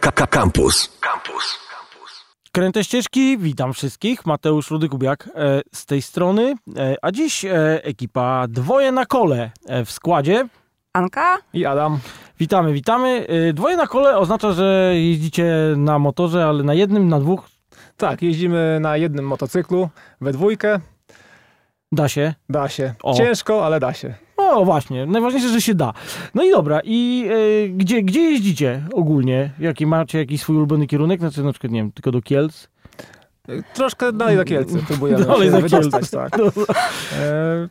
Campus. Campus. Kręte ścieżki, witam wszystkich. Mateusz Rudy-Kubiak e, z tej strony. E, a dziś e, ekipa dwoje na kole e, w składzie. Anka? I Adam. Witamy, witamy. E, dwoje na kole oznacza, że jeździcie na motorze, ale na jednym, na dwóch Tak, jeździmy na jednym motocyklu, we dwójkę. da się. Da się. O. Ciężko, ale da się. O, właśnie. Najważniejsze, że się da. No i dobra. I e, gdzie, gdzie jeździcie ogólnie? Jaki macie jakiś swój ulubiony kierunek? Znaczy na przykład, nie wiem, tylko do Kielc? Troszkę dalej za Kielce próbujemy Dalej się wydostać. Tak. E,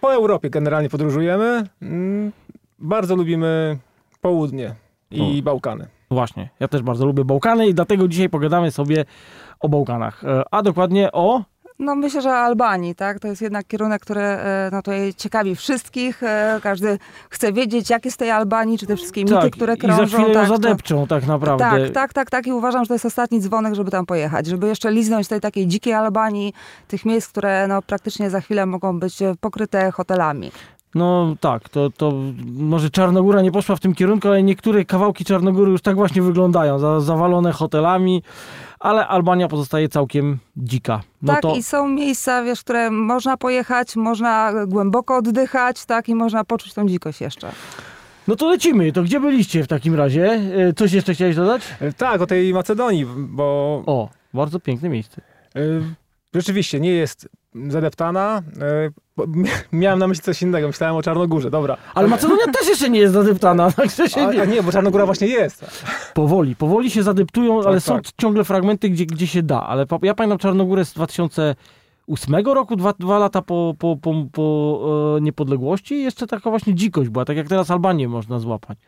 po Europie generalnie podróżujemy. Mm, Bardzo lubimy południe i Bałkany. Właśnie. Ja też bardzo lubię Bałkany i dlatego dzisiaj pogadamy sobie o Bałkanach. E, a dokładnie o... No myślę, że Albanii, tak? To jest jednak kierunek, który e, no, tutaj ciekawi wszystkich. E, Każdy chce wiedzieć, jak jest tej Albanii, czy te wszystkie mity, które krążą. Tak, I za chwilę tak, zadepczą tak naprawdę. Tak, tak, tak, tak. I uważam, że to jest ostatni dzwonek, żeby tam pojechać. Żeby jeszcze liznąć tej takiej dzikiej Albanii, tych miejsc, które no, praktycznie za chwilę mogą być e, pokryte hotelami. No tak, to, to może Czarnogóra nie poszła w tym kierunku, ale niektóre kawałki Czarnogóry już tak właśnie wyglądają, za, zawalone hotelami, ale Albania pozostaje całkiem dzika. No tak, to i są miejsca, wiesz, które można pojechać, można głęboko oddychać, tak, i można poczuć tą dzikość jeszcze. no to lecimy. To gdzie byliście w takim razie? E, Coś jeszcze chciałeś dodać? E, Tak, o tej Macedonii, bo O, bardzo piękne miejsce. e, rzeczywiście nie jest zadeptana. E, Miałem na myśli coś innego, myślałem o Czarnogórze, dobra. Ale Macedonia też jeszcze nie jest zadeptana, także się nie... a nie, bo Czarnogóra właśnie jest. Powoli, powoli się zadeptują, ale są tak. ciągle fragmenty, gdzie, gdzie się da. Ale ja pamiętam Czarnogórę z 2008 roku, dwa, dwa lata po, po, po, po e, niepodległości i jeszcze taka właśnie dzikość była, tak jak teraz Albanię można złapać.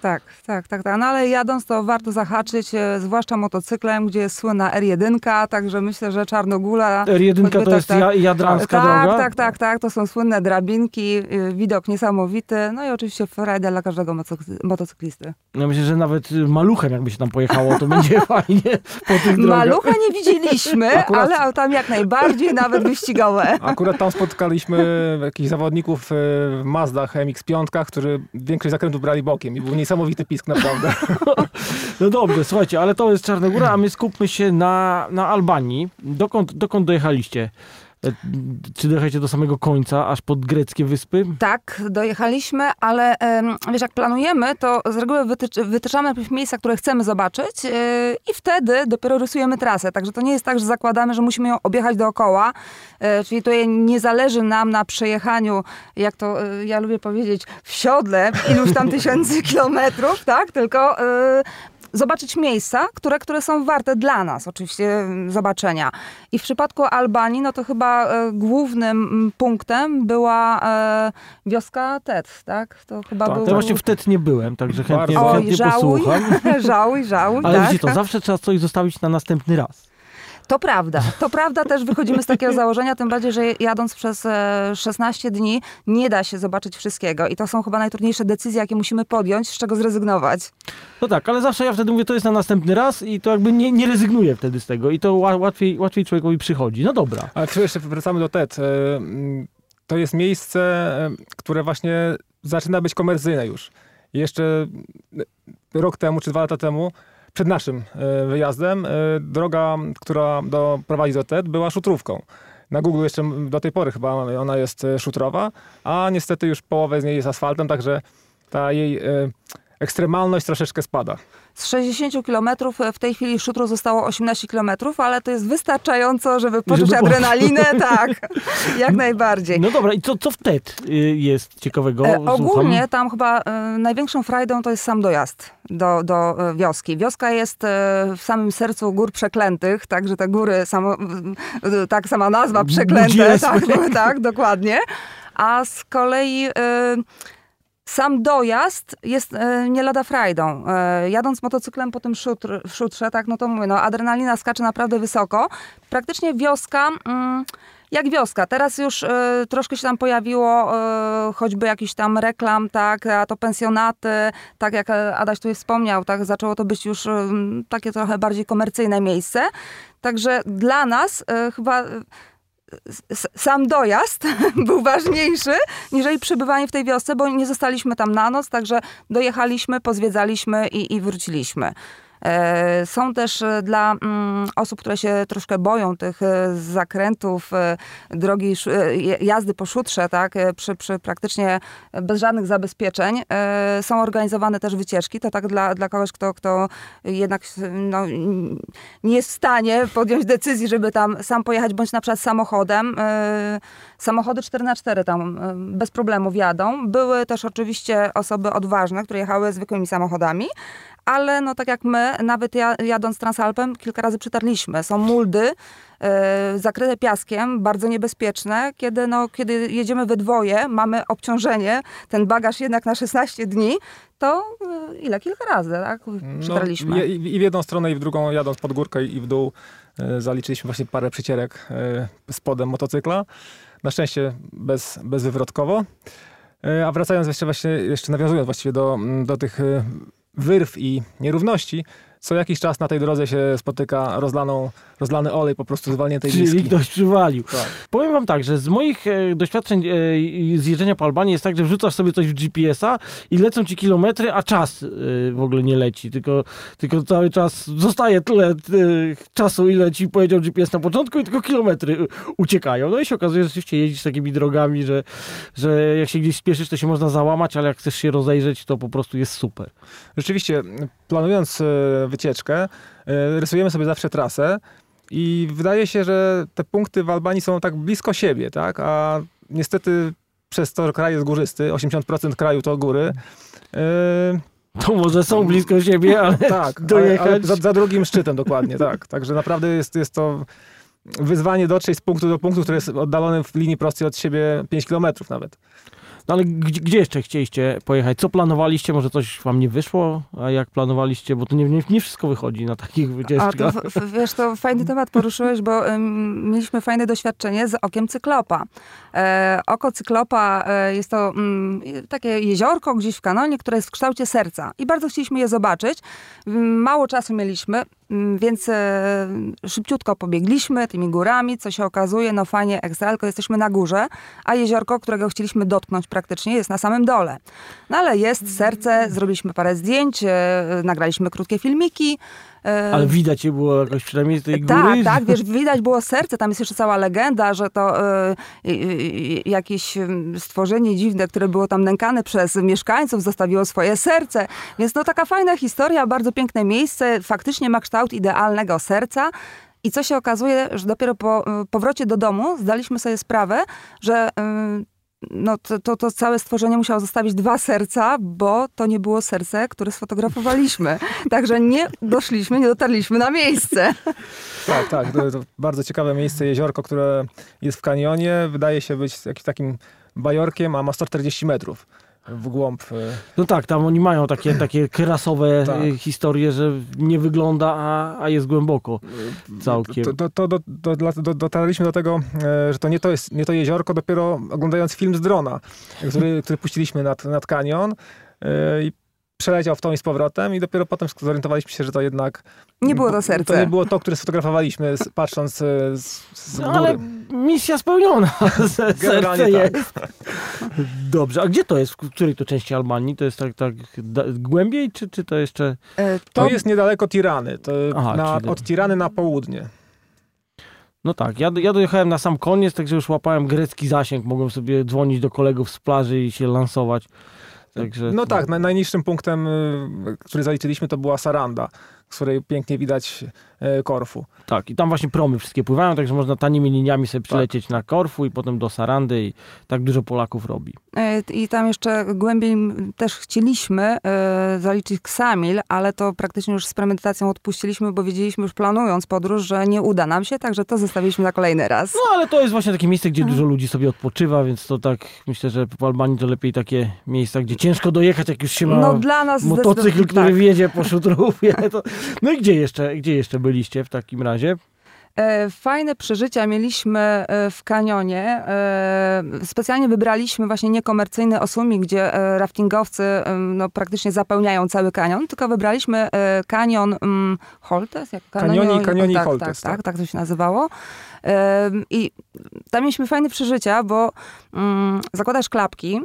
Tak, tak, tak, tak. No ale jadąc to warto zahaczyć, e, zwłaszcza motocyklem, gdzie jest słynna R1, także myślę, że Czarnogóra... R1 choćby to tak, jest tak. ja, jadranska tak, droga? tak, tak, tak. To są słynne drabinki, y, widok niesamowity. No i oczywiście frajda dla każdego motocy- motocyklisty. Ja myślę, że nawet y, maluchem jakby się tam pojechało, to będzie fajnie po tych drogach. Malucha nie widzieliśmy, Akurat- ale autami jak najbardziej, nawet wyścigowe. Akurat tam spotkaliśmy jakichś zawodników e, w Mazdach MX-5, którzy większość zakrętów brali bokiem i był niesamowity pisk naprawdę. No dobrze, słuchajcie, ale to jest Czarnogóra, a my skupmy się na, na Albanii. Dokąd, dokąd dojechaliście? E, Czy dojechaliście do samego końca, aż pod greckie wyspy? Tak, dojechaliśmy, ale wiesz, jak planujemy, to z reguły wytycz, wytyczamy najpierw miejsca, które chcemy zobaczyć yy, i wtedy dopiero rysujemy trasę. Także to nie jest tak, że zakładamy, że musimy ją objechać dookoła. Yy, czyli tutaj nie zależy nam na przejechaniu, jak to ja lubię powiedzieć, w siodle iluś tam tysięcy kilometrów, tak? Tylko zobaczyć miejsca, które, które są warte dla nas oczywiście mm, zobaczenia. I w przypadku Albanii, no to chyba e, głównym mm, punktem była e, wioska Tet, tak? To chyba Tak, był... Ja właśnie wtedy nie byłem, także chętnie, Bardzo. chętnie Oj, żałuj, posłucham. żałuj, żałuj, Ale tak? widzicie, to zawsze trzeba coś zostawić na następny raz. To prawda, to prawda, też wychodzimy z takiego założenia, tym bardziej, że jadąc przez e, 16 dni nie da się zobaczyć wszystkiego i to są chyba najtrudniejsze decyzje, jakie musimy podjąć, z czego zrezygnować. No tak, ale zawsze ja wtedy mówię, to jest na następny raz i to jakby nie, nie rezygnuję wtedy z tego i to ła- łatwiej, łatwiej człowiekowi przychodzi. No dobra. Ale czy jeszcze wracamy do TED. e, To jest miejsce, e, które właśnie zaczyna być komercyjne już. Jeszcze e, rok temu, czy dwa lata temu, przed naszym e, wyjazdem, e, droga, która prowadzi do TED, była szutrówką. Na Google jeszcze do tej pory chyba ona jest e, szutrowa, a niestety już połowę z niej jest asfaltem, także ta jej ekstremalność troszeczkę spada. Z 60 kilometrów w tej chwili szutru zostało 18 kilometrów, ale to jest wystarczająco, żeby poczuć Żeby adrenalinę, tak, jak najbardziej. No dobra, i co, co w TED y, jest ciekawego? E, Słucham. ogólnie tam chyba e, największą frajdą to jest sam dojazd do, do e, wioski. Wioska jest e, w samym sercu gór przeklętych, także te góry, samo, e, tak sama nazwa, przeklęte, tak, tak, dokładnie. A z kolei e, sam dojazd jest e, nie lada frajdą. E, jadąc motocyklem po tym szutr, szutrze, tak, no to mówię, no adrenalina skacze naprawdę wysoko. Praktycznie wioska... Mm, jak wioska. Teraz już e, troszkę się tam pojawiło e, choćby jakiś tam reklam, tak, a to pensjonaty, tak jak e, Adaś tutaj wspomniał, tak, zaczęło to być już e, takie trochę bardziej komercyjne miejsce. Także dla nas chyba sam dojazd był ważniejszy, niżeli przebywanie w tej wiosce, bo nie zostaliśmy tam na noc, także dojechaliśmy, pozwiedzaliśmy i, i wróciliśmy. E, Są też e, dla mm, osób, które się troszkę boją tych e, zakrętów, drogi jazdy po szutrze, tak, przy, przy praktycznie bez żadnych zabezpieczeń, są organizowane też wycieczki. To tak dla, dla kogoś, kto, kto jednak no, nie jest w stanie podjąć decyzji, żeby tam sam pojechać, bądź na przykład samochodem. Samochody 4x4 tam bez problemu wjadą. Były też oczywiście osoby odważne, które jechały zwykłymi samochodami, ale no tak jak my, nawet ja, jadąc Transalpem, kilka razy przytarliśmy. Są muldy e, zakryte piaskiem, bardzo niebezpieczne, kiedy, no, kiedy jedziemy we dwoje, mamy obciążenie, ten bagaż jednak na 16 dni, to e, ile? Kilka razy, tak? Przytarliśmy. No, i, I w jedną stronę, i w drugą, jadąc pod górkę i w dół, e, zaliczyliśmy właśnie parę przycierek spodem motocykla. Na szczęście bez, bezwywrotkowo. A wracając jeszcze właśnie, jeszcze nawiązując właściwie do, do tych wyrw i nierówności, co jakiś czas na tej drodze się spotyka rozlaną, rozlany olej po prostu zwalniętej Czyli miski. ktoś przywalił. Tak. Powiem wam tak, że z moich e, doświadczeń e, z jeżdżenia po Albanii jest tak, że wrzucasz sobie coś w GPS-a i lecą ci kilometry, a czas e, w ogóle nie leci, tylko, tylko cały czas zostaje tyle e, czasu, ile ci powiedział GPS na początku i tylko kilometry e, uciekają. No i się okazuje, że rzeczywiście jeździsz takimi drogami, że, że jak się gdzieś spieszysz, to się można załamać, ale jak chcesz się rozejrzeć, to po prostu jest super. Rzeczywiście, planując e, wycieczkę, e, rysujemy sobie zawsze trasę i wydaje się, że te punkty w Albanii są tak blisko siebie, tak? A niestety przez to, że kraj jest górzysty, 80% kraju to góry, e, To może są blisko siebie, ale tak, ale, dojechać... ale za, za drugim szczytem dokładnie, tak. Także naprawdę jest, jest to wyzwanie dotrzeć z punktu do punktu, który jest oddalony w linii prostej od siebie 5 kilometrów nawet. No ale gdzie, gdzie jeszcze chcieliście pojechać? Co planowaliście? Może coś wam nie wyszło? A jak planowaliście? Bo to nie, nie, nie wszystko wychodzi na takich A wycieczkach. to, w- w- wiesz, to fajny temat poruszyłeś, bo mieliśmy fajne doświadczenie z okiem cyklopa. E, oko cyklopa e, jest to mm, takie jeziorko gdzieś w kanonie, które jest w kształcie serca i bardzo chcieliśmy je zobaczyć. Mało czasu mieliśmy, więc e, szybciutko pobiegliśmy tymi górami, co się okazuje, no fajnie, ekstra, tylko jesteśmy na górze, a jeziorko, którego chcieliśmy dotknąć praktycznie, jest na samym dole. No ale jest serce, zrobiliśmy parę zdjęć, e, nagraliśmy krótkie filmiki. E, Ale widać je było jakoś przynajmniej z tej góry? tak, tak, wiesz, widać było serce, tam jest jeszcze cała legenda, że to e, jakieś em, stworzenie dziwne, które było tam nękane przez mieszkańców, zostawiło swoje serce. Więc no taka fajna historia, bardzo piękne miejsce, faktycznie ma kształt idealnego serca. I co się okazuje, że dopiero po e, powrocie do domu zdaliśmy sobie sprawę, że e, no to, to, to całe stworzenie musiało zostawić dwa serca, bo to nie było serce, które sfotografowaliśmy. Także nie doszliśmy, nie dotarliśmy na miejsce. Tak, tak. To, to bardzo ciekawe miejsce, jeziorko, które jest w kanionie. Wydaje się być jakimś takim bajorkiem, a ma 140 metrów w głąb. e, No tak, tam oni mają takie, takie krasowe Tak. y, historie, że nie wygląda, a, a jest głęboko całkiem. To, to, to do, dotarliśmy do tego, e, że to nie to jest nie to jeziorko, dopiero oglądając film z drona, który, który puściliśmy nad, nad kanion e, i przeleciał w tą i z powrotem i dopiero potem zorientowaliśmy się, że to jednak Nie było to serce. To nie było to, które sfotografowaliśmy z, patrząc e, z, z No, góry. ale misja spełniona. Generalnie Serce tak. jest. Dobrze, a gdzie to jest? W której to części Albanii? To jest tak, tak da, głębiej, czy, czy to jeszcze... E, To jest niedaleko Tirany, to Aha, na, czyli- od Tirany na południe. No tak, ja, ja dojechałem na sam koniec, także już łapałem grecki zasięg, mogłem sobie dzwonić do kolegów z plaży i się lansować. Także, No tak, na, najniższym punktem, y, który zaliczyliśmy, to była Saranda, z której pięknie widać e, Korfu. Tak, i tam właśnie promy wszystkie pływają, także można tanimi liniami sobie przylecieć na Korfu i potem do Sarandy i tak dużo Polaków robi. E, I tam jeszcze głębiej też chcieliśmy e, zaliczyć Ksamil, ale to praktycznie już z premedytacją odpuściliśmy, bo wiedzieliśmy już planując podróż, że nie uda nam się, także to zostawiliśmy na kolejny raz. No ale to jest właśnie takie miejsce, gdzie dużo ludzi sobie odpoczywa, więc to tak myślę, że w Albanii to lepiej takie miejsca, gdzie ciężko dojechać, jak już się ma No dla nas motocykl, który tak. wiedzie po szutrówie. To... No i gdzie jeszcze, gdzie jeszcze byliście w takim razie? E, Fajne przeżycia mieliśmy e, w kanionie. E, Specjalnie wybraliśmy właśnie niekomercyjny osumik, gdzie raftingowcy no, praktycznie zapełniają cały kanion, tylko wybraliśmy kanion mm, Holtes? Jak Kanioni- Kanioni tak, Holtes, Tak, tak. tak, tak to się nazywało. I tam mieliśmy fajne przeżycia, bo mm, zakładasz klapki,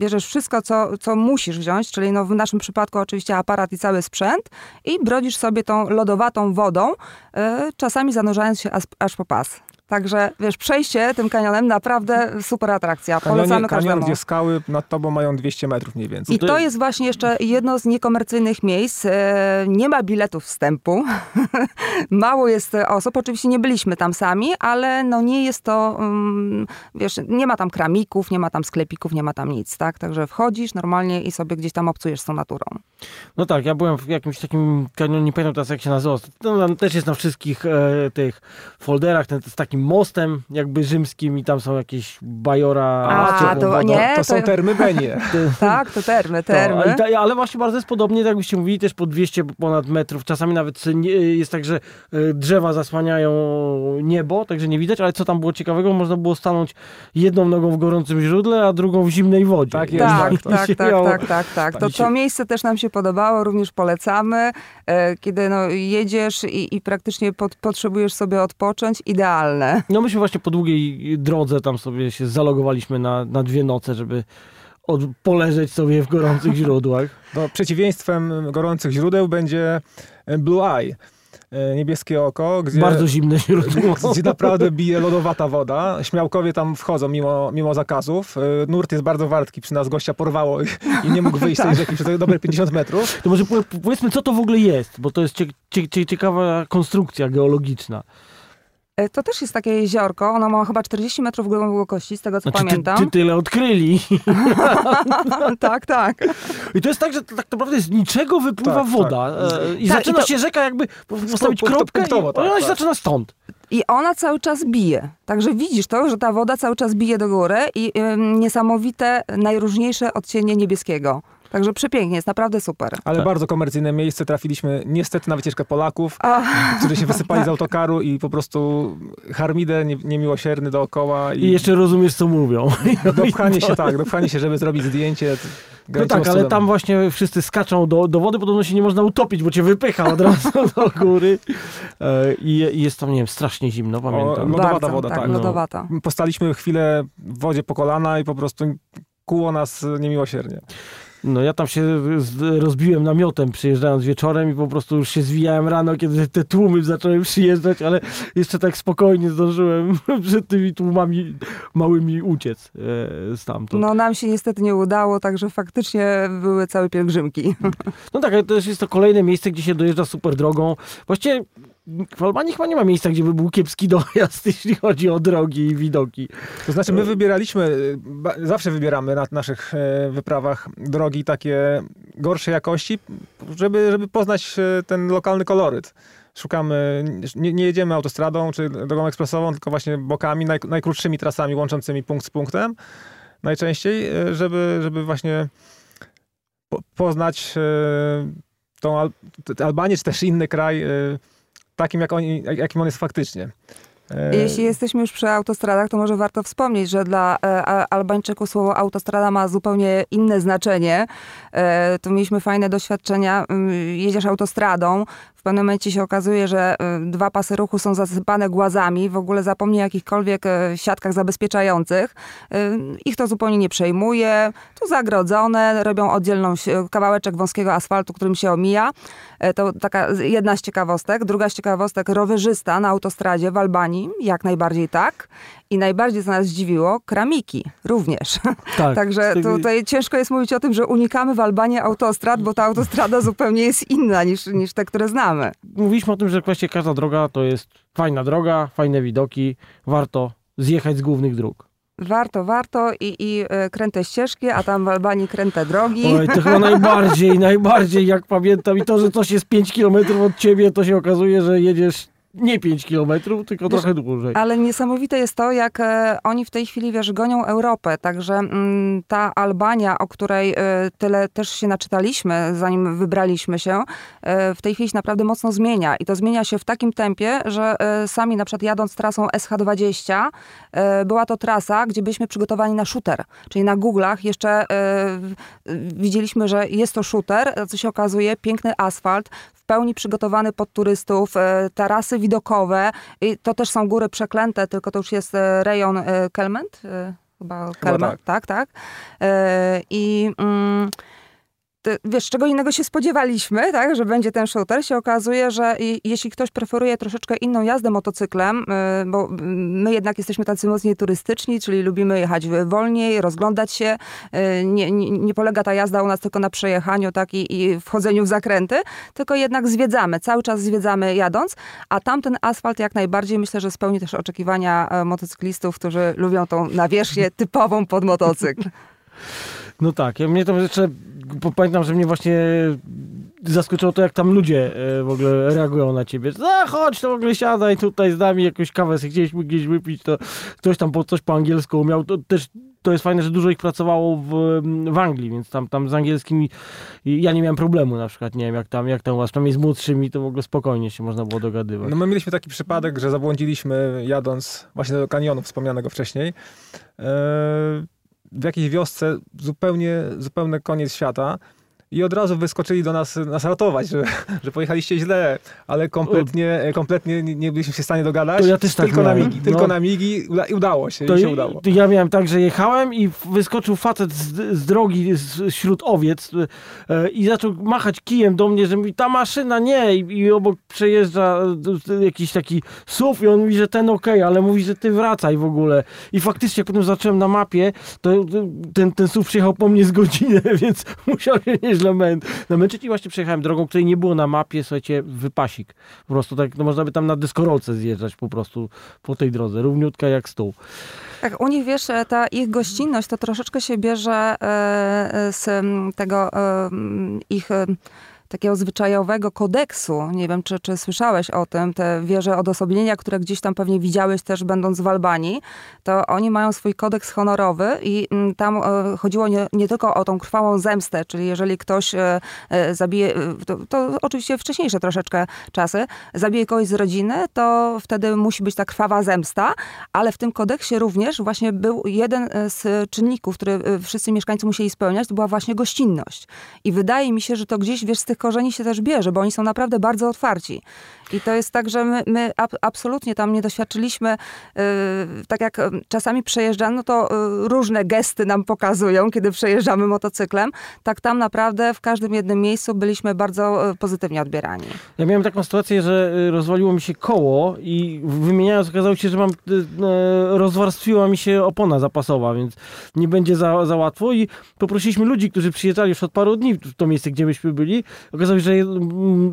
bierzesz wszystko, co, co musisz wziąć, czyli no w naszym przypadku oczywiście aparat i cały sprzęt i brodzisz sobie tą lodowatą wodą, e, czasami zanurzając się aż, aż po pas. Także, wiesz, przejście tym kanionem naprawdę super atrakcja. Polecamy Kanion, kanion, każdemu. gdzie skały nad tobą mają 200 metrów mniej więcej. I to jest właśnie jeszcze jedno z niekomercyjnych miejsc. E, Nie ma biletów wstępu. Mało jest osób. Oczywiście nie byliśmy tam sami, ale no nie jest to, mm, wiesz, nie ma tam kramików, nie ma tam sklepików, nie ma tam nic, tak? Także wchodzisz normalnie i sobie gdzieś tam obcujesz z tą naturą. No tak, ja byłem w jakimś takim kanionie, nie pamiętam teraz jak się nazywa. No, też jest na wszystkich e, tych folderach, ten, z takim mostem jakby rzymskim i tam są jakieś bajora. A, ciepłą to wodą. nie, to są to- termy Benie. Tak, to termy, To, termy. i ta, ale właśnie bardzo jest podobnie, tak jakbyście mówili, też po 200 ponad metrów. Czasami nawet nie, jest tak, że e, drzewa zasłaniają niebo, także nie widać, ale co tam było ciekawego, można było stanąć jedną nogą w gorącym źródle, a drugą w zimnej wodzie. Tak jest, Tak, tak, tak, tak, miało- tak, tak, tak. To, to miejsce też nam się podobało, również polecamy. E, Kiedy no, jedziesz i, i praktycznie pot, potrzebujesz sobie odpocząć, idealne. No myśmy właśnie po długiej drodze tam sobie się zalogowaliśmy na, na dwie noce, żeby od, poleżeć sobie w gorących źródłach. No, przeciwieństwem gorących źródeł będzie e, Blue Eye, e, niebieskie oko, gdzie, Bardzo zimne źródło. gdzie naprawdę bije lodowata woda. Śmiałkowie tam wchodzą mimo, mimo zakazów. E, Nurt jest bardzo wartki, przy nas gościa porwało i, i nie mógł wyjść z tej rzeki przez dobre 50 metrów. To może powie- powiedzmy, co to w ogóle jest, bo to jest cie, cie, cie, ciekawa konstrukcja geologiczna. E, To też jest takie jeziorko, ono ma chyba 40 metrów głębokości, z tego co Znaczy, ty, pamiętam. ty tyle odkryli. tak, tak. I to jest tak, że to tak naprawdę z niczego wypływa Tak, woda. e, I Tak, zaczyna i to- się rzeka jakby postawić punkto- kropkę punktowo, i tak, ona się tak. zaczyna stąd. I ona cały czas bije. Także widzisz to, że ta woda cały czas bije do góry i niesamowite, najróżniejsze odcienie niebieskiego. Także przepięknie, jest naprawdę super. Ale Tak. bardzo komercyjne miejsce. Trafiliśmy niestety na wycieczkę Polaków, A, którzy się wysypali z autokaru i po prostu harmidę nie, niemiłosierny dookoła. I jeszcze rozumiesz, co mówią. Dopchanie się tak, dopchanie się, żeby zrobić zdjęcie. No tak, ale tam właśnie wszyscy skaczą do, do wody, podobno się nie można utopić, bo cię wypycha od razu do góry. E, I, I jest tam, nie wiem, strasznie zimno, pamiętam. lodowata bardzo, woda, tak, tak, no. lodowata. Postaliśmy chwilę w wodzie po kolana i po prostu kuło nas niemiłosiernie. No ja tam się rozbiłem namiotem przyjeżdżając wieczorem i po prostu już się zwijałem rano, kiedy te tłumy zaczęły przyjeżdżać, ale jeszcze tak spokojnie zdążyłem przed tymi tłumami małymi uciec e, stamtąd. No. Nam się niestety nie udało, także faktycznie były całe pielgrzymki. no tak, ale to jest to kolejne miejsce, gdzie się dojeżdża super drogą. Właściwie Albanii chyba nie ma miejsca, gdzie by był kiepski dojazd, jeśli chodzi o drogi i widoki. To znaczy my wybieraliśmy, ba- zawsze wybieramy na naszych e, wyprawach drogi takie gorszej jakości, żeby, żeby poznać e, ten lokalny koloryt. Szukamy, nie, nie jedziemy autostradą czy drogą ekspresową, tylko właśnie bokami, naj, najkrótszymi trasami łączącymi punkt z punktem. Najczęściej, e, żeby, żeby właśnie po, poznać e, tą Al, Albanię, czy też inny kraj e, takim, jak jak- jakim on jest faktycznie. E, Jeśli jesteśmy już przy autostradach, to może warto wspomnieć, że dla e, Albańczyków słowo autostrada ma zupełnie inne znaczenie. E, tu mieliśmy fajne doświadczenia. Ym, Jedziesz autostradą, pewnym momencie się okazuje, że e, dwa pasy ruchu są zasypane głazami, w ogóle zapomnij o jakichkolwiek e, siatkach zabezpieczających. E, Ich to zupełnie nie przejmuje. Tu zagrodzone, robią oddzielną kawałeczek wąskiego asfaltu, którym się omija. To taka jedna z ciekawostek. Druga z ciekawostek, rowerzysta na autostradzie w Albanii, jak najbardziej tak. I najbardziej co nas zdziwiło, kramiki również. Tak. Także tutaj ciężko jest mówić o tym, że unikamy w Albanii autostrad, bo ta autostrada zupełnie jest inna niż, niż te, które znamy. Mówiliśmy o tym, że właściwie każda droga to jest fajna droga, fajne widoki, warto zjechać z głównych dróg. Warto, warto i, i e, kręte ścieżki, a tam w Albanii kręte drogi. Oj, to chyba najbardziej, najbardziej jak pamiętam i to, że coś jest 5 km od ciebie, to się okazuje, że jedziesz nie 5 kilometrów, tylko Wiesz, trochę dłużej. Ale niesamowite jest to, jak e, oni w tej chwili, wiesz, gonią Europę. Także mm, ta Albania, o której e, tyle też się naczytaliśmy, zanim wybraliśmy się, e, w tej chwili się naprawdę mocno zmienia. I to zmienia się w takim tempie, że sami na przykład jadąc trasą SH20, e, była to trasa, gdzie byliśmy przygotowani na shooter. Czyli na Google'ach jeszcze widzieliśmy, że jest to shooter, co się okazuje, piękny asfalt, w pełni przygotowany pod turystów, e, tarasy widokowe, i to też są góry przeklęte, tylko to już jest e, rejon e, Kelment. Chyba Kelment, tak, tak. E, I mm, wiesz, czego innego się spodziewaliśmy, tak, że będzie ten shooter, się okazuje, że jeśli ktoś preferuje troszeczkę inną jazdę motocyklem, e, bo my jednak jesteśmy tacy mocniej turystyczni, czyli lubimy jechać wolniej, rozglądać się, e, nie, nie, nie polega ta jazda u nas tylko na przejechaniu tak, i, i wchodzeniu w zakręty, tylko jednak zwiedzamy, cały czas zwiedzamy jadąc, a tamten asfalt jak najbardziej myślę, że spełni też oczekiwania e, motocyklistów, którzy lubią tą nawierzchnię typową pod motocykl. No tak, ja mnie tam jeszcze, pamiętam, że mnie właśnie zaskoczyło to, jak tam ludzie e, w ogóle reagują na ciebie. A chodź, to w ogóle siadaj tutaj z nami, jakąś kawę sobie chcieliśmy gdzieś wypić, to ktoś tam po, coś po angielsku umiał. To też to jest fajne, że dużo ich pracowało w, w Anglii, więc tam, tam z angielskim ja nie miałem problemu na przykład, nie wiem jak tam, jak tam u was, przynajmniej z młodszymi, to w ogóle spokojnie się można było dogadywać. No my mieliśmy taki przypadek, że zabłądziliśmy jadąc właśnie do kanionu wspomnianego wcześniej. e, W jakiejś wiosce zupełnie, zupełny koniec świata. I od razu wyskoczyli do nas, nas ratować, że, że pojechaliście źle, ale kompletnie, kompletnie nie byliśmy się w stanie dogadać. Ja tak tylko na migi, tylko No. na migi i udało się, To i się udało. ja miałem tak, że jechałem i wyskoczył facet z, z drogi z, wśród owiec e, i zaczął machać kijem do mnie, że mi ta maszyna nie i, i obok przejeżdża e, jakiś taki SUV i on mówi, że ten okej, ale mówi, że ty wracaj w ogóle. I faktycznie jak potem zacząłem na mapie, to ten, ten SUV przyjechał po mnie z godzinę, więc musiał się nieźle mę namęczyć właśnie przejechałem drogą, której nie było na mapie, słuchajcie, wypasik. Po prostu tak, no można by tam na deskorolce zjeżdżać po prostu po tej drodze, równiutka jak stół. Tak, u nich, wiesz, e, ta ich gościnność to troszeczkę się bierze e, e, z tego ich takiego zwyczajowego kodeksu. Nie wiem, czy, czy słyszałeś o tym, te wieże odosobnienia, które gdzieś tam pewnie widziałeś też będąc w Albanii, to oni mają swój kodeks honorowy i mm, tam e, chodziło nie, nie tylko o tą krwawą zemstę, czyli jeżeli ktoś e, e, zabije, to, to oczywiście wcześniejsze troszeczkę czasy, zabije kogoś z rodziny, to wtedy musi być ta krwawa zemsta, ale w tym kodeksie również właśnie był jeden z czynników, który wszyscy mieszkańcy musieli spełniać, to była właśnie gościnność. I wydaje mi się, że to gdzieś, wiesz, z tych korzeni się też bierze, bo oni są naprawdę bardzo otwarci. I to jest tak, że my, my ab, absolutnie tam nie doświadczyliśmy, e, tak jak e, czasami przejeżdżamy, no to e, różne gesty nam pokazują, kiedy przejeżdżamy motocyklem, tak tam naprawdę w każdym jednym miejscu byliśmy bardzo e, pozytywnie odbierani. Ja miałem taką sytuację, że y, rozwaliło mi się koło i wymieniając okazało się, że mam, y, rozwarstwiła mi się opona zapasowa, więc nie będzie za, za łatwo i poprosiliśmy ludzi, którzy przyjeżdżali już od paru dni w to miejsce, gdzie myśmy byli. Okazało się, że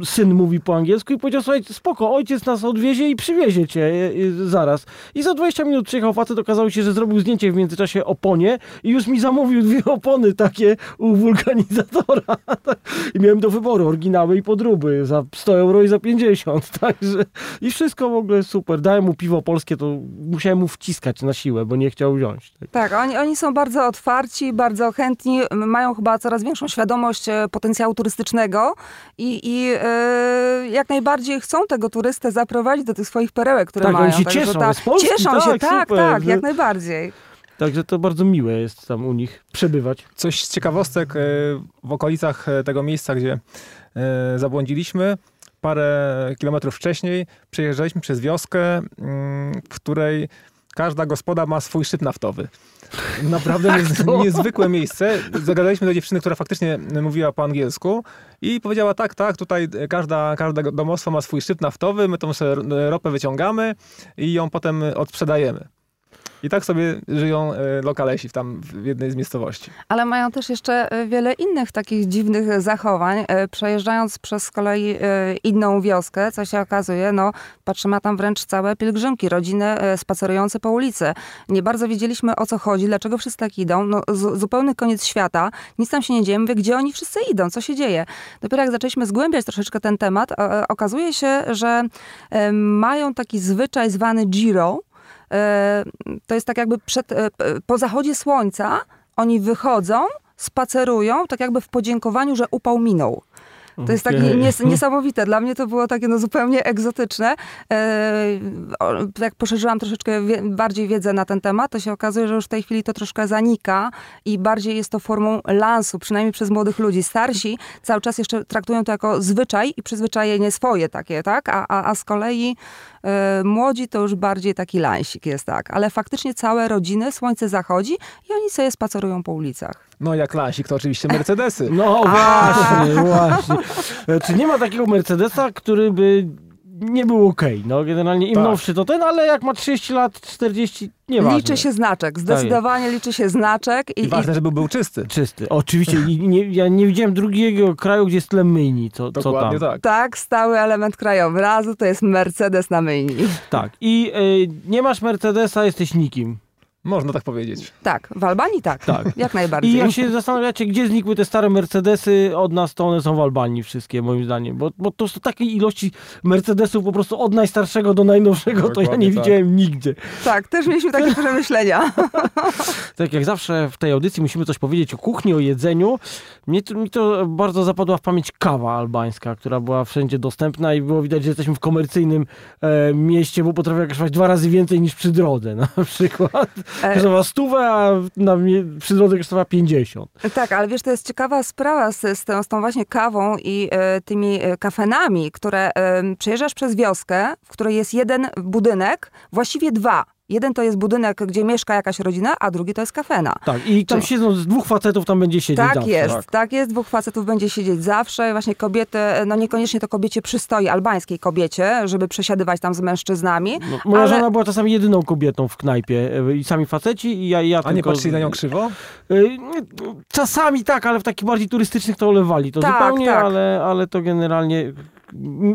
syn mówi po angielsku i powiedział, spoko, ojciec nas odwiezie i przywiezie cię y, y, zaraz. I za 20 minut przyjechał facet, okazało się, że zrobił zdjęcie w międzyczasie oponie i już mi zamówił dwie opony takie u wulkanizatora. I miałem do wyboru oryginały i podróby za 100 euro i za 50. Także i wszystko w ogóle super. Dałem mu piwo polskie, to musiałem mu wciskać na siłę, bo nie chciał wziąć. Tak, oni, oni są bardzo otwarci, bardzo chętni, mają chyba coraz większą świadomość e, potencjału turystycznego i, i e, jak najbardziej chcą tego turystę zaprowadzić do tych swoich perełek, które Tak, oni mają. się Także cieszą, ta- z Polski, cieszą się, tak, tak, super, tak, że- jak najbardziej. Także to bardzo miłe jest tam u nich przebywać. Coś z ciekawostek e, w okolicach e, tego miejsca, gdzie e, zabłądziliśmy, parę kilometrów wcześniej przejeżdżaliśmy przez wioskę, mm, w której każda gospoda ma swój szczyt naftowy. Naprawdę to? niezwykłe miejsce. Zagadaliśmy do dziewczyny, która faktycznie mówiła po angielsku i powiedziała tak, tak, tutaj każda, każde domostwo ma swój szczyt naftowy, my tą ropę wyciągamy i ją potem odsprzedajemy. I tak sobie żyją e, lokalesi tam w jednej z miejscowości. Ale mają też jeszcze e, wiele innych takich dziwnych zachowań. E, Przejeżdżając przez z kolei inną wioskę, co się okazuje, no patrzymy, tam wręcz całe pielgrzymki, rodziny spacerujące po ulicy. Nie bardzo wiedzieliśmy o co chodzi, dlaczego wszyscy tak idą. No zu- zupełny koniec świata, nic tam się nie dzieje. Mówię, gdzie oni wszyscy idą, co się dzieje. Dopiero jak zaczęliśmy zgłębiać troszeczkę ten temat, okazuje się, że mają taki zwyczaj zwany Giro. To jest tak jakby przed, e, po zachodzie słońca oni wychodzą, spacerują, tak jakby w podziękowaniu, że upał minął. To jest takie Okej. nies niesamowite. Dla mnie to było takie no, zupełnie egzotyczne. E, jak poszerzyłam troszeczkę bardziej wiedzę na ten temat, to się okazuje, że już w tej chwili to troszkę zanika i bardziej jest to formą lansu, przynajmniej przez młodych ludzi. Starsi cały czas jeszcze traktują to jako zwyczaj i przyzwyczajenie swoje takie, tak? A, a, a z kolei e, młodzi to już bardziej taki lansik jest, tak? Ale faktycznie całe rodziny, słońce zachodzi i oni sobie spacerują po ulicach. No jak Lansik, to oczywiście Mercedesy. No właśnie, właśnie. E, Czy nie ma takiego Mercedesa, który by nie był okej? No generalnie im Tak. nowszy to ten, ale jak ma 30 lat, 40, nieważne. Liczy się znaczek, zdecydowanie liczy się znaczek. I ważne, żeby był czysty. Czysty. Oczywiście. I nie, ja nie widziałem drugiego kraju, gdzie jest tyle myjni, co, co tam. tak. Tak, stały element krajobrazu to jest Mercedes na myjni. Tak. I e, nie masz Mercedesa, jesteś nikim. Można tak powiedzieć. Tak, w Albanii tak. Tak. Jak I najbardziej. jak się zastanawiacie, gdzie znikły te stare Mercedesy od nas, to one są w Albanii wszystkie, moim zdaniem. Bo, bo to są takiej ilości Mercedesów po prostu od najstarszego do najnowszego, to ja Dokładnie nie tak. widziałem nigdzie. Tak, też mieliśmy takie przemyślenia. Tak jak zawsze w tej audycji musimy coś powiedzieć o kuchni, o jedzeniu. Mnie to, mi to bardzo zapadła w pamięć kawa albańska, która była wszędzie dostępna i było widać, że jesteśmy w komercyjnym e, mieście, bo potrafiła kosztować dwa razy więcej niż przy drodze na przykład. E, Kosztowała stówę, a na, przy drodze kosztowała 50. tak, ale wiesz, to jest ciekawa sprawa z, z, tą, z tą właśnie kawą i e, tymi e, kafenami, które e, przejeżdżasz przez wioskę, w której jest jeden budynek, właściwie dwa. Jeden to jest budynek, gdzie mieszka jakaś rodzina, a drugi to jest kafena. Tak, i tam Czy- siedzą z dwóch facetów, tam będzie siedzieć Tak zawsze. jest, Tak. tak. jest. Dwóch facetów będzie siedzieć zawsze. Właśnie kobiety, no niekoniecznie to kobiecie przystoi, albańskiej kobiecie, żeby przesiadywać tam z mężczyznami. No, moja Ale- żona była czasami jedyną kobietą w knajpie e, i sami faceci i ja, i ja A nie tylko... patrzyli na nią krzywo? Nie, Czasami tak, ale w takich bardziej turystycznych to olewali to Tak, zupełnie, tak. Ale, ale to generalnie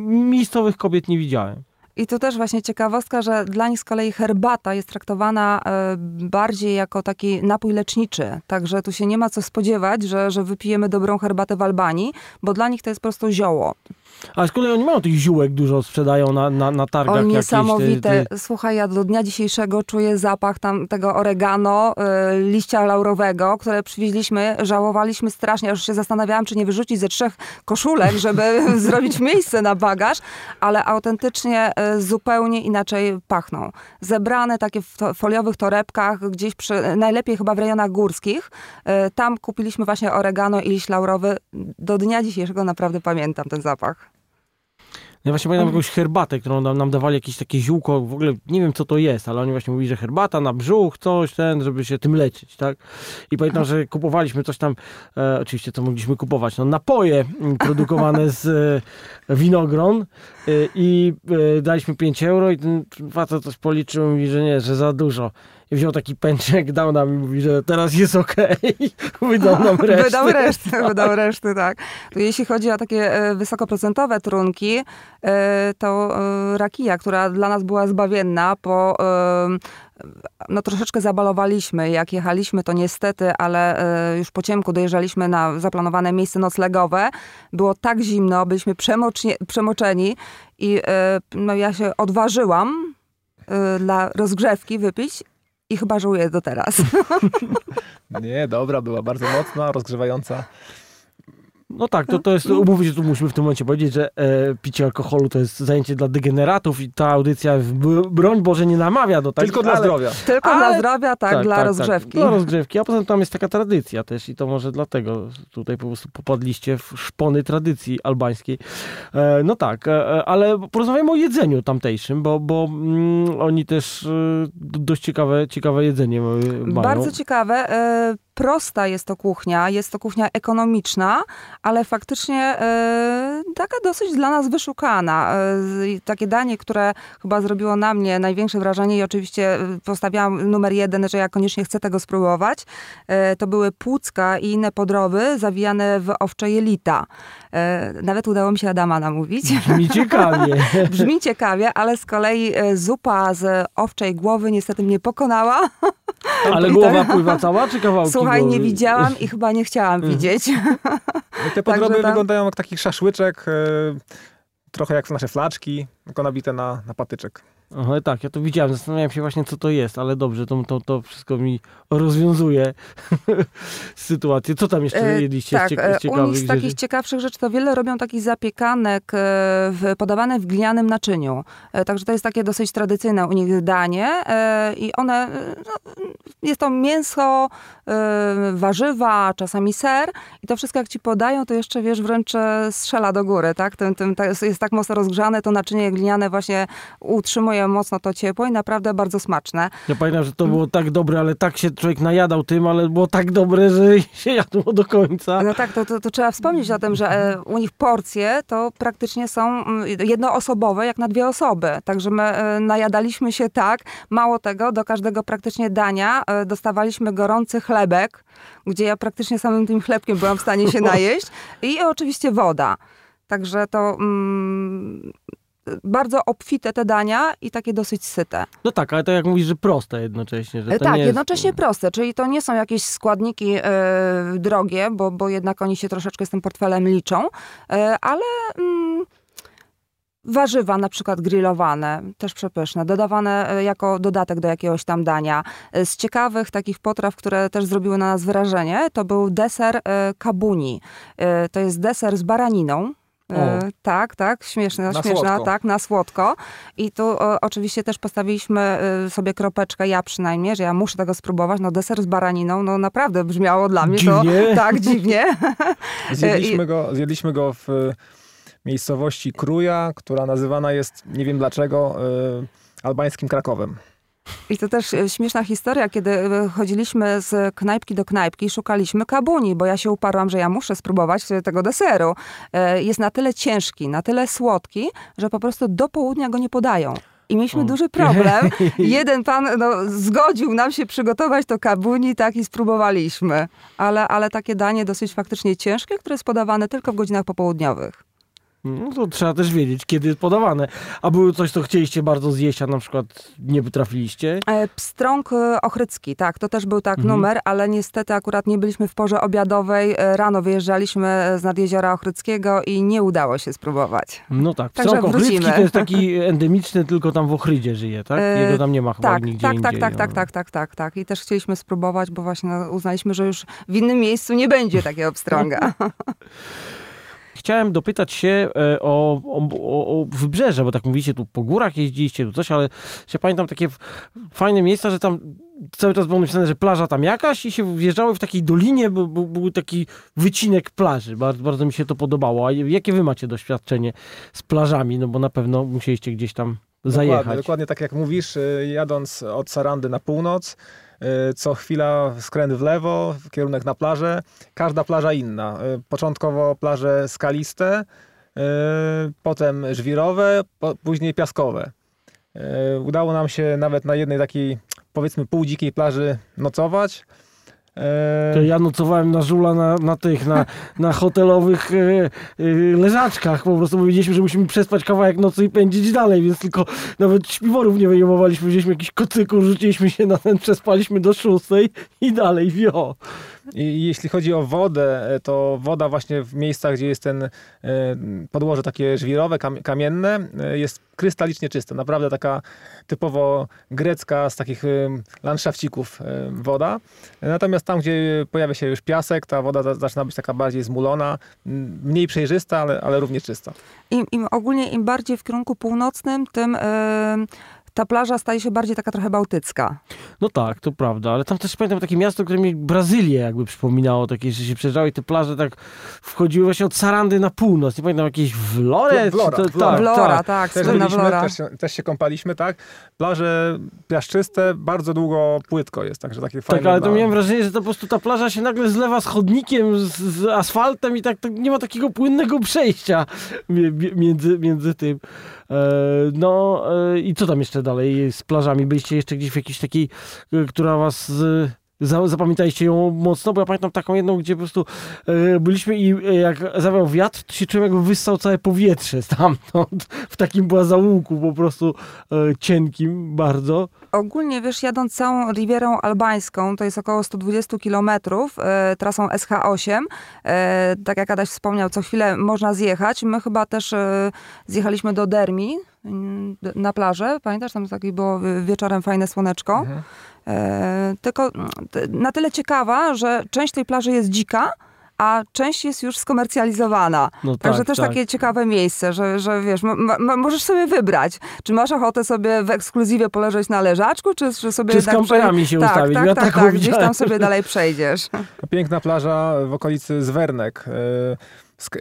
miejscowych kobiet nie widziałem. I tu też właśnie ciekawostka, że dla nich z kolei herbata jest traktowana e, bardziej jako taki napój leczniczy. Także tu się nie ma co spodziewać, że, że wypijemy dobrą herbatę w Albanii, bo dla nich to jest po prostu zioło. Ale z kolei oni mają tych ziółek dużo, sprzedają na, na, na targach. O jakieś, niesamowite. te- te- Słuchaj, ja do dnia dzisiejszego czuję zapach tam tego oregano, y, liścia laurowego, które przywieźliśmy. Żałowaliśmy strasznie, aż się zastanawiałam, czy nie wyrzucić ze trzech koszulek, żeby zrobić miejsce na bagaż, ale autentycznie y, zupełnie inaczej pachną. Zebrane takie w to, foliowych torebkach, gdzieś przy, najlepiej chyba w rejonach górskich. Y, tam kupiliśmy właśnie oregano i liść laurowy. Do dnia dzisiejszego naprawdę pamiętam ten zapach. Ja właśnie pamiętam jakąś herbatę, którą nam, nam dawali jakieś takie ziółko, w ogóle nie wiem co to jest, ale oni właśnie mówili, że herbata na brzuch, coś ten, żeby się tym leczyć, tak? I pamiętam, że kupowaliśmy coś tam, e, oczywiście co mogliśmy kupować, no napoje mm, produkowane z e, winogron e, i e, daliśmy 5 euro i ten facet coś policzył i mówi, że nie, że za dużo. Wziął taki pęczek, dał nam i mówi, że teraz jest okej. Wydał nam resztę. Wydał resztę, wydał resztę, tak. To jeśli chodzi o takie e, wysokoprocentowe trunki, e, to e, rakija, która dla nas była zbawienna, e, no troszeczkę zabalowaliśmy. Jak jechaliśmy, to niestety, ale już po ciemku dojeżdżaliśmy na zaplanowane miejsce noclegowe. Było tak zimno, byliśmy przemoczeni i no, ja się odważyłam dla rozgrzewki wypić i chyba żałuję do teraz. Nie, dobra, była bardzo mocna, rozgrzewająca. No tak, to, to jest, umówmy się, tu musimy w tym momencie powiedzieć, że e, picie alkoholu to jest zajęcie dla degeneratów i ta audycja, w- broń Boże, nie namawia do tego. Tylko dla ale- zdrowia. Tylko Ale- dla zdrowia, tak, dla rozgrzewki. Dla rozgrzewki, a poza tym tam jest taka tradycja też i to może dlatego tutaj po prostu popadliście w szpony tradycji albańskiej. E, no tak, e, e, ale porozmawiamy o jedzeniu tamtejszym, bo, bo mm, oni też e, dość ciekawe, ciekawe jedzenie e, mają. Bardzo ciekawe. Prosta jest to kuchnia, jest to kuchnia ekonomiczna, ale faktycznie e, taka dosyć dla nas wyszukana. E, takie danie, które chyba zrobiło na mnie największe wrażenie i oczywiście e, postawiłam numer jeden, że ja koniecznie chcę tego spróbować, e, to były płucka i inne podroby zawijane w owcze jelita. Nawet udało mi się Adama namówić. Brzmi ciekawie. Brzmi ciekawie, ale z kolei zupa z owczej głowy niestety mnie pokonała. Ale głowa tak- pływa cała, czy kawałki Słuchaj, nie widziałam i chyba nie chciałam widzieć. No te podroby tam- wyglądają jak taki szaszłyczek, e, trochę jak nasze flaczki, tylko nabite na, na patyczek. Aha, tak, ja to widziałem, zastanawiałem się właśnie, co to jest, ale dobrze, to, to, to wszystko mi rozwiązuje sytuację. Co tam jeszcze E, jedliście tak, z, cieka- e, z ciekawych z takich rzeczy? ciekawszych rzeczy to wiele robią takich zapiekanek e, w, podawane w glinianym naczyniu. E, Także to jest takie dosyć tradycyjne u nich danie e, i one, e, no, jest to mięso, e, warzywa, czasami ser i to wszystko jak ci podają, to jeszcze wiesz, wręcz e, strzela do góry, tak? Tym, tym, jest tak mocno rozgrzane, to naczynie gliniane właśnie utrzymuje mocno to ciepło i naprawdę bardzo smaczne. Ja pamiętam, że to było tak dobre, ale tak się człowiek najadał tym, ale było tak dobre, że się jadło do końca. No tak, to, to, to trzeba wspomnieć o tym, że e, u nich porcje to praktycznie są mm, jednoosobowe, jak na dwie osoby. Także my e, najadaliśmy się tak. Mało tego, do każdego praktycznie dania e, dostawaliśmy gorący chlebek, gdzie ja praktycznie samym tym chlebkiem byłam w stanie się najeść. I oczywiście woda. Także to mm, bardzo obfite te dania i takie dosyć syte. No tak, ale to jak mówisz, że proste jednocześnie. Że E, to Tak, nie jest- jednocześnie proste, czyli to nie są jakieś składniki e, drogie, bo, bo jednak oni się troszeczkę z tym portfelem liczą, e, ale mm, warzywa na przykład grillowane, też przepyszne, dodawane jako dodatek do jakiegoś tam dania. Z ciekawych takich potraw, które też zrobiły na nas wrażenie, to był deser kabuni. To jest deser z baraniną. E, tak, tak, śmieszna, Na śmieszna, słodko. tak, na słodko. I tu o, oczywiście też postawiliśmy y, sobie kropeczkę, ja przynajmniej, że ja muszę tego spróbować. No deser z baraniną, no naprawdę brzmiało dla mnie Dziwnie. to tak dziwnie. Zjedliśmy go, zjedliśmy go w e, miejscowości Kruja, która nazywana jest, nie wiem dlaczego, e, albańskim Krakowem. I to też e, śmieszna historia, kiedy e, chodziliśmy z knajpki do knajpki i szukaliśmy kabuni, bo ja się uparłam, że ja muszę spróbować e, tego deseru. Jest na tyle ciężki, na tyle słodki, że po prostu do południa go nie podają. I mieliśmy O. duży problem. Jeden pan no, zgodził nam się przygotować to kabuni, tak i spróbowaliśmy. Ale, ale takie danie dosyć faktycznie ciężkie, które jest podawane tylko w godzinach popołudniowych. No to trzeba też wiedzieć, kiedy jest podawane. A było coś, co chcieliście bardzo zjeść, a na przykład nie potrafiliście? E, Pstrąg e, ochrycki, tak, to też był tak Mhm. numer, ale niestety akurat nie byliśmy w porze obiadowej. E, Rano wyjeżdżaliśmy z nad jeziora Ochryckiego i nie udało się spróbować. No tak, pstrąg wrócimy. to jest taki endemiczny, tylko tam w Ochrydzie żyje, tak? Jego tam nie ma chyba Tak, nigdzie tak, tak, indziej. tak, no. tak, tak, tak, tak, tak. I też chcieliśmy spróbować, bo właśnie no, uznaliśmy, że już w innym miejscu nie będzie takiego pstrąga. Chciałem dopytać się e, o, o, o, o wybrzeże, bo tak mówicie, tu po górach jeździliście, tu coś, ale się pamiętam takie fajne miejsca, że tam cały czas było napisane, że plaża tam jakaś i się wjeżdżały w takiej dolinie, bo, bo, był taki wycinek plaży. Bardzo, bardzo mi się to podobało. A jakie wy macie doświadczenie z plażami? No bo na pewno musieliście gdzieś tam zajechać. Dokładnie, dokładnie tak jak mówisz, y, jadąc od Sarandy na północ, co chwila skręt w lewo, kierunek na plażę. Każda plaża inna. Y, Początkowo plaże skaliste, y, potem żwirowe, później piaskowe. Udało nam się nawet na jednej takiej, powiedzmy, półdzikiej plaży nocować. Y, To ja nocowałem na żula na, na tych, na, na hotelowych e, e, leżaczkach. Po prostu powiedzieliśmy, że musimy przespać kawałek nocy i pędzić dalej, więc tylko nawet śpiworów nie wyjmowaliśmy. Wzięliśmy jakiś kocyku, rzuciliśmy się na ten, przespaliśmy do szóstej i dalej wio. I jeśli chodzi o wodę, e, to woda właśnie w miejscach, gdzie jest ten e, podłoże takie żwirowe, kam- kamienne, e, jest krystalicznie czysta. Naprawdę taka typowo grecka z takich landszafcików woda. Natomiast tam, gdzie pojawia się już piasek, ta woda za- zaczyna być taka bardziej zmulona, mniej przejrzysta, ale, ale równie czysta. Im, im ogólnie im bardziej w kierunku północnym, tym, ta plaża staje się bardziej taka trochę bałtycka. No tak, to prawda, ale tam też pamiętam takie miasto, które mi Brazylię jakby przypominało, takie, że się przejeżdżały i te plaże tak wchodziły właśnie od Sarandy na północ, nie pamiętam, jakieś Vlore? Vlora, to, Vlora. Tak, Vlora, tak. tak, Też, byliśmy, Vlora. też, się- też się kąpaliśmy, tak? Plaże piaszczyste, bardzo długo płytko jest, także takie fajne. Tak, ale to miałem wrażenie, że to po prostu ta plaża się nagle zlewa z chodnikiem, z, z asfaltem i tak, tak nie ma takiego płynnego przejścia mi- mi- między, między tym. E, no e, i co tam jeszcze dalej z plażami? Byliście jeszcze gdzieś w jakiejś takiej, e, która was... Zapamiętaliście ją mocno, bo ja pamiętam taką jedną, gdzie po prostu e, byliśmy i e, jak zawiał wiatr, to się czułem jakby wyssał całe powietrze stamtąd. W takim była załuku po prostu e, cienkim bardzo. Ogólnie, wiesz, jadąc całą Rivierą Albańską, to jest około 120 kilometrów, e, trasą SH8, e, tak jak Adaś wspomniał, co chwilę można zjechać. My chyba też e, zjechaliśmy do Dermi na plażę, pamiętasz, tam taki było y, wieczorem fajne słoneczko. Mhm. E, tylko mm, na tyle ciekawa, że część tej plaży jest dzika, a część jest już skomercjalizowana. No Także tak, też tak. takie ciekawe miejsce, że, że wiesz, możesz sobie wybrać, czy masz ochotę sobie w ekskluzywie poleżeć na leżaczku, czy, czy sobie Czy z kamperami się tak, ustawić? Tak, Ja tak, taką tak, gdzieś tam sobie dalej przejdziesz. Piękna plaża w okolicy Zwernek. e,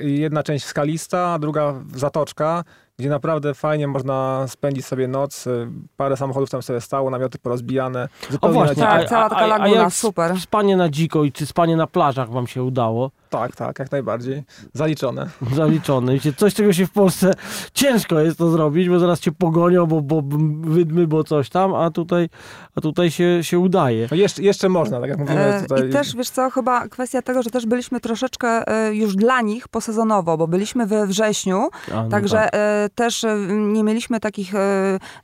Jedna część skalista, a druga zatoczka, gdzie naprawdę fajnie można spędzić sobie noc. e, Parę samochodów tam sobie stało, namioty porozbijane. O Zupełnie właśnie, na Tak, dzikie. cała taka laguna, jak super. Spanie na dziko i czy spanie na plażach wam się udało? Tak, tak, jak najbardziej. Zaliczone. Zaliczone. Wiecie, coś, czego się w Polsce ciężko jest to zrobić, bo zaraz cię pogonią, bo, bo wydmy, bo coś tam, a tutaj, a tutaj się, się udaje. No jeszcze, jeszcze można, tak jak mówimy E, tutaj. I też, wiesz co, chyba kwestia tego, że też byliśmy troszeczkę e, już dla nich posezonowo, bo byliśmy we wrześniu, A, no Także tak. e, też nie mieliśmy takich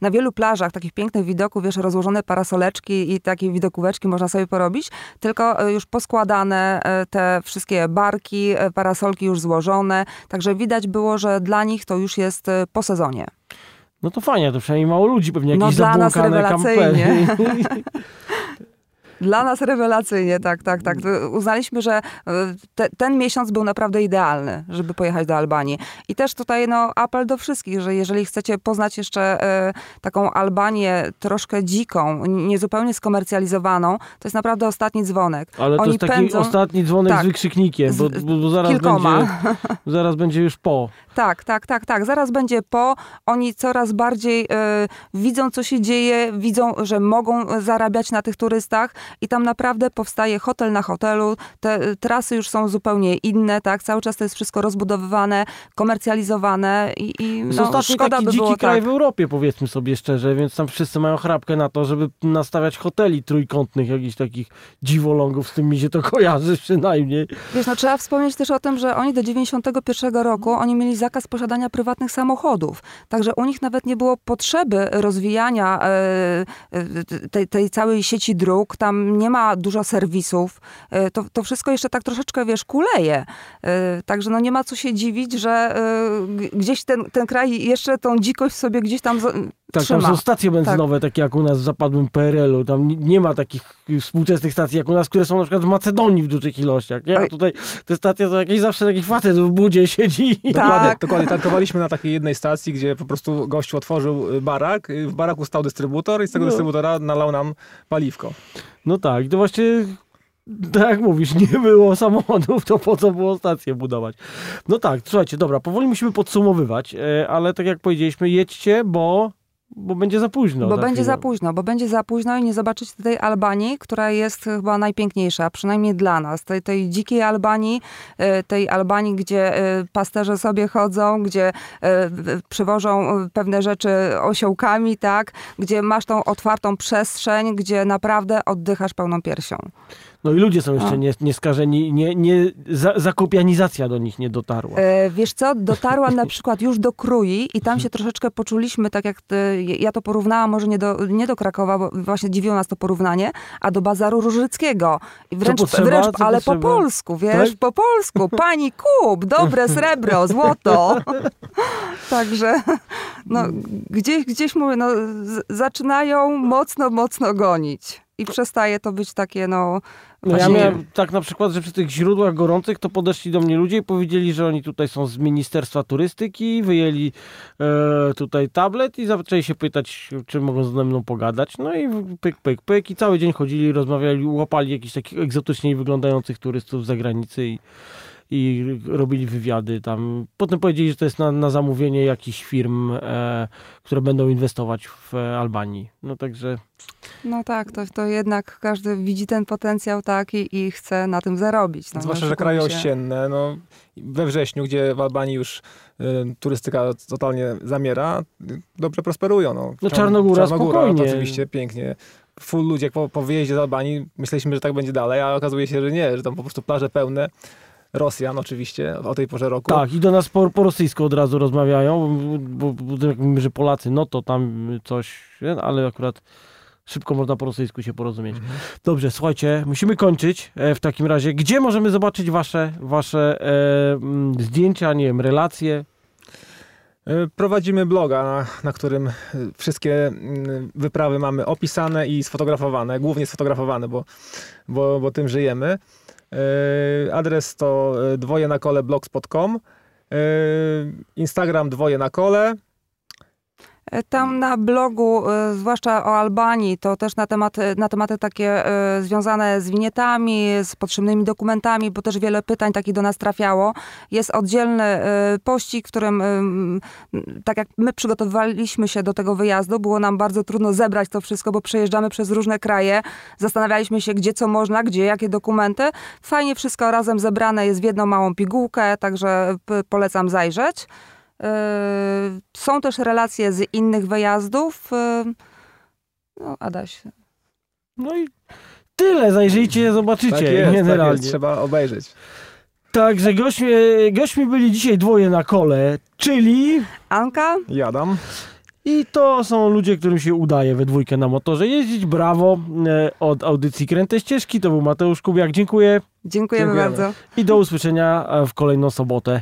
na wielu plażach takich pięknych widoków, wiesz, rozłożone parasoleczki i takie widokóweczki można sobie porobić, tylko już poskładane te wszystkie barki, e, parasolki już złożone, także widać było, że dla nich to już jest e, po sezonie. No to fajnie, to przynajmniej mało ludzi, pewnie No jakieś dla nas rewelacyjnie. Dla nas rewelacyjnie, tak, tak, tak. Uznaliśmy, że e, te, ten miesiąc był naprawdę idealny, żeby pojechać do Albanii. I też tutaj no, apel do wszystkich, że jeżeli chcecie poznać jeszcze e, taką Albanię troszkę dziką, niezupełnie skomercjalizowaną, to jest naprawdę ostatni dzwonek. Ale to Oni jest taki pędzą- ostatni dzwonek tak, z wykrzyknikiem, bo, bo, zaraz, kilkoma. będzie, zaraz będzie już po. Tak, tak, tak, tak. Zaraz będzie po. Oni coraz bardziej e, widzą, co się dzieje, widzą, że mogą zarabiać na tych turystach i tam naprawdę powstaje hotel na hotelu. Te e, trasy już są zupełnie inne, tak? Cały czas to jest wszystko rozbudowywane, komercjalizowane i, i To jest no, szkoda taki by dziki było kraj tak. w Europie, powiedzmy sobie szczerze, więc tam wszyscy mają chrapkę na to, żeby nastawiać hoteli trójkątnych, jakichś takich dziwolągów, z tym mi się to kojarzy przynajmniej. Wiesz, no trzeba wspomnieć też o tym, że oni do 91 roku, oni mieli zakaz posiadania prywatnych samochodów. Także u nich nawet nie było potrzeby rozwijania e, e, tej, tej całej sieci dróg. Tam nie ma dużo serwisów. E, to, to wszystko jeszcze tak troszeczkę, wiesz, kuleje. E, także no nie ma co się dziwić, że e, gdzieś ten, ten kraj jeszcze tą dzikość sobie gdzieś tam Tak, trzyma. tam są stacje benzynowe, takie jak u nas w zapadłym PRL-u. Tam ni- nie ma takich współczesnych stacji jak u nas, które są na przykład w Macedonii w dużych ilościach. Nie? A tutaj te stacje to jakiś zawsze taki facet w budzie siedzi. Tak. Dokładnie, dokładnie. Tankowaliśmy na takiej jednej stacji, gdzie po prostu gościu otworzył y, barak, y, w baraku stał dystrybutor i z tego No. dystrybutora nalał nam paliwko. No tak, to właśnie tak jak mówisz, nie było samochodów, to po co było stację budować? No tak, słuchajcie, dobra, powoli musimy podsumowywać, e, ale tak jak powiedzieliśmy, jedźcie, bo, bo będzie za późno. Bo będzie chwilę. za późno, bo będzie za późno i nie zobaczycie tej Albanii, która jest chyba najpiękniejsza, przynajmniej dla nas. Tej, tej dzikiej Albanii, e, tej Albanii, gdzie e, pasterze sobie chodzą, gdzie e, przywożą pewne rzeczy osiołkami, tak? Gdzie masz tą otwartą przestrzeń, gdzie naprawdę oddychasz pełną piersią. No i ludzie są jeszcze A. nie, nieskażeni, nie, nie, za, zakopianizacja do nich nie dotarła. E, wiesz co, dotarłam na przykład już do Krui i tam się troszeczkę poczuliśmy, tak jak ty, ja to porównałam może nie do, nie do Krakowa, bo właśnie dziwiło nas to porównanie, a do Bazaru Różyckiego. I wręcz, potrzeba? wręcz Co ale potrzeba? po polsku, wiesz, Tak? po polsku. Pani kup, dobre srebro, złoto. Także no, gdzieś, gdzieś mówię, no, zaczynają mocno, mocno gonić. I przestaje to być takie, no... No ja miałem tak na przykład, że przy tych źródłach gorących to podeszli do mnie ludzie i powiedzieli, że oni tutaj są z Ministerstwa Turystyki, wyjęli e, tutaj tablet i zaczęli się pytać, czy mogą ze mną pogadać. No i pyk, pyk, pyk i cały dzień chodzili, rozmawiali, łapali jakichś takich egzotycznie wyglądających turystów z zagranicy i, i robili wywiady tam. Potem powiedzieli, że to jest na, na zamówienie jakichś firm, e, które będą inwestować w e, Albanii. No także... No tak, to, to jednak każdy widzi ten potencjał tak i, chce na tym zarobić. No, Zwłaszcza, że oszukujmy kraje ościenne, no, we wrześniu, gdzie w Albanii już y, turystyka totalnie zamiera, dobrze prosperują. No, No Czarn- Czarnogóra spokojnie. to oczywiście pięknie. Full ludzie po, po wyjeździe z Albanii myśleliśmy, że tak będzie dalej, a okazuje się, że nie, że tam po prostu plaże pełne. Rosjan oczywiście o tej porze roku. Tak, i do nas po, po rosyjsku od razu rozmawiają, bo, bo, jak mówimy, że Polacy, no to tam coś, ale akurat szybko można po rosyjsku się porozumieć. Mhm. Dobrze, słuchajcie, musimy kończyć e, w takim razie. Gdzie możemy zobaczyć wasze, wasze e, zdjęcia, nie wiem, relacje? Y, Prowadzimy bloga, na, na którym wszystkie wyprawy mamy opisane i sfotografowane, głównie sfotografowane, bo, bo, bo tym żyjemy. Y, Adres to y, dwoje na kole blogspot.com, y, Instagram dwoje na kole. E, Tam na blogu, e, zwłaszcza o Albanii, to też na tematy, na tematy takie e, związane z winietami, z potrzebnymi dokumentami, bo też wiele pytań takich do nas trafiało. Jest oddzielny e, pościg, w którym, tak jak my przygotowywaliśmy się do tego wyjazdu, było nam bardzo trudno zebrać to wszystko, bo przejeżdżamy przez różne kraje, zastanawialiśmy się, gdzie co można, gdzie jakie dokumenty. Fajnie wszystko razem zebrane jest w jedną małą pigułkę, także polecam zajrzeć. Yy, Są też relacje z innych wyjazdów. Yy, No, Adaś. No i tyle, zajrzyjcie, zobaczycie Tak jest, tak generalnie. jest, trzeba obejrzeć. Także gośćmi, gośćmi byli dzisiaj dwoje na kole, czyli... Anka? Jadam. I to są ludzie, którym się udaje we dwójkę na motorze jeździć. Brawo e, od audycji Kręte Ścieżki. To był Mateusz Kubiak. Dziękuję Dziękujemy, Dziękujemy. bardzo. i do usłyszenia w kolejną sobotę.